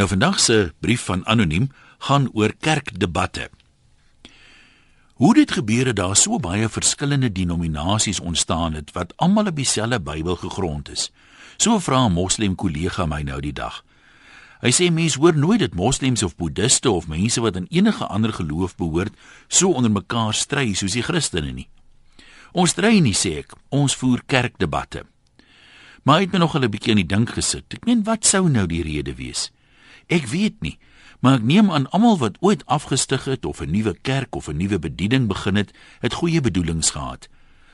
Nou vandag se brief van anoniem gaan oor kerkdebatte. Hoe dit gebeur het daar so baie verskillende denominasies ontstaan het wat almal op dieselfde Bybel gegrond is. So vra 'n moslim kollega my nou die dag. Hy sê mense hoor nooit dat moslems of boeddiste of mense wat aan enige ander geloof behoort so onder mekaar stry soos die Christene nie. Ons stry nie sê ek, ons voer kerkdebatte. Maar hy het my nog 'n bietjie aan die dink gesit. Ek meen wat sou nou die rede wees? Ek weet nie, maar ek neem aan almal wat ooit afgestig het of 'n nuwe kerk of 'n nuwe bediening begin het, het goeie bedoelings gehad.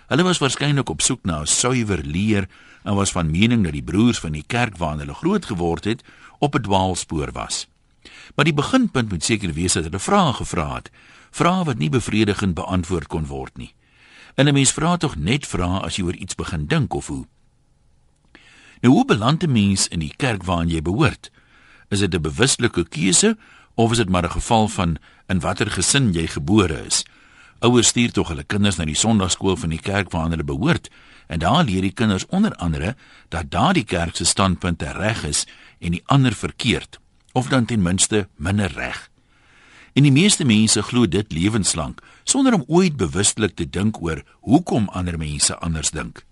Hulle was waarskynlik op soek na 'n suiwer leer en was van mening dat die broers van die kerk waarin hulle groot geword het, op 'n dwaalspoor was. Maar die beginpunt moet seker wees dat hulle vrae gevra het, vrae wat nie bevredigend beantwoord kon word nie. En 'n mens vra tog net vrae as jy oor iets begin dink of hoe. Nou hoe beland 'n mens in die kerk waaraan jy behoort? Is dit 'n bewuslike keuse of is dit maar 'n geval van in watter gesin jy gebore is? Ouers stuur tog hulle kinders na die sonnaarskool van die kerk waaraan hulle behoort en daar leer die kinders onder andere dat daardie kerk se standpunte reg is en die ander verkeerd of dan ten minste minder reg. En die meeste mense glo dit lewenslank sonder om ooit bewustelik te dink oor hoekom ander mense anders dink.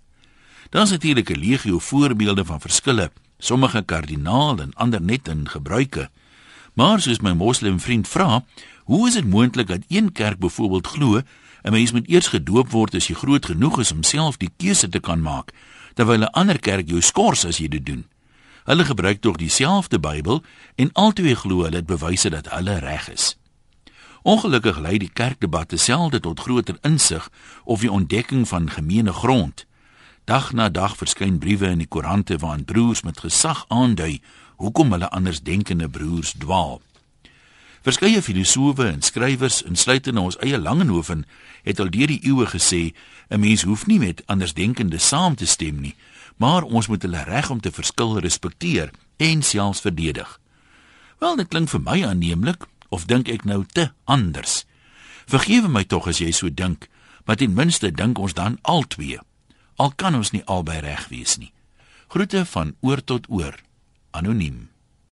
Daar is natuurlik 'n legio voorbeelde van verskille sommige kardinaal en ander net in gebruike. Maar soos my moslim vriend vra, hoe is dit moontlik dat een kerk byvoorbeeld glo 'n mens moet eers gedoop word as jy groot genoeg is om self die keuse te kan maak, terwyl 'n ander kerk jou skors as jy dit doen? Hulle gebruik tog dieselfde Bybel en albei glo hulle dit bewyse dat hulle reg is. Ongelukkig lei die kerkdebatte selde tot groter insig of die ontdekking van gemeene grond. Dag na dag verskyn briewe in die koerante waarin broers met gesag aandui hoekom hulle andersdenkende broers dwaal. Verskeie filosowe en skrywers, insluitende ons eie Langehoven, het al deur die eeue gesê 'n mens hoef nie met andersdenkende saam te stem nie, maar ons moet hulle reg om te verskil respekteer en selfs verdedig. Wel, dit klink vir my aanneemlik, of dink ek nou te anders? Vergewe my tog as jy so dink, maar ten minste dink ons dan albei al kan ons nie albei reg wees nie. Groete van oor tot oor. Anoniem.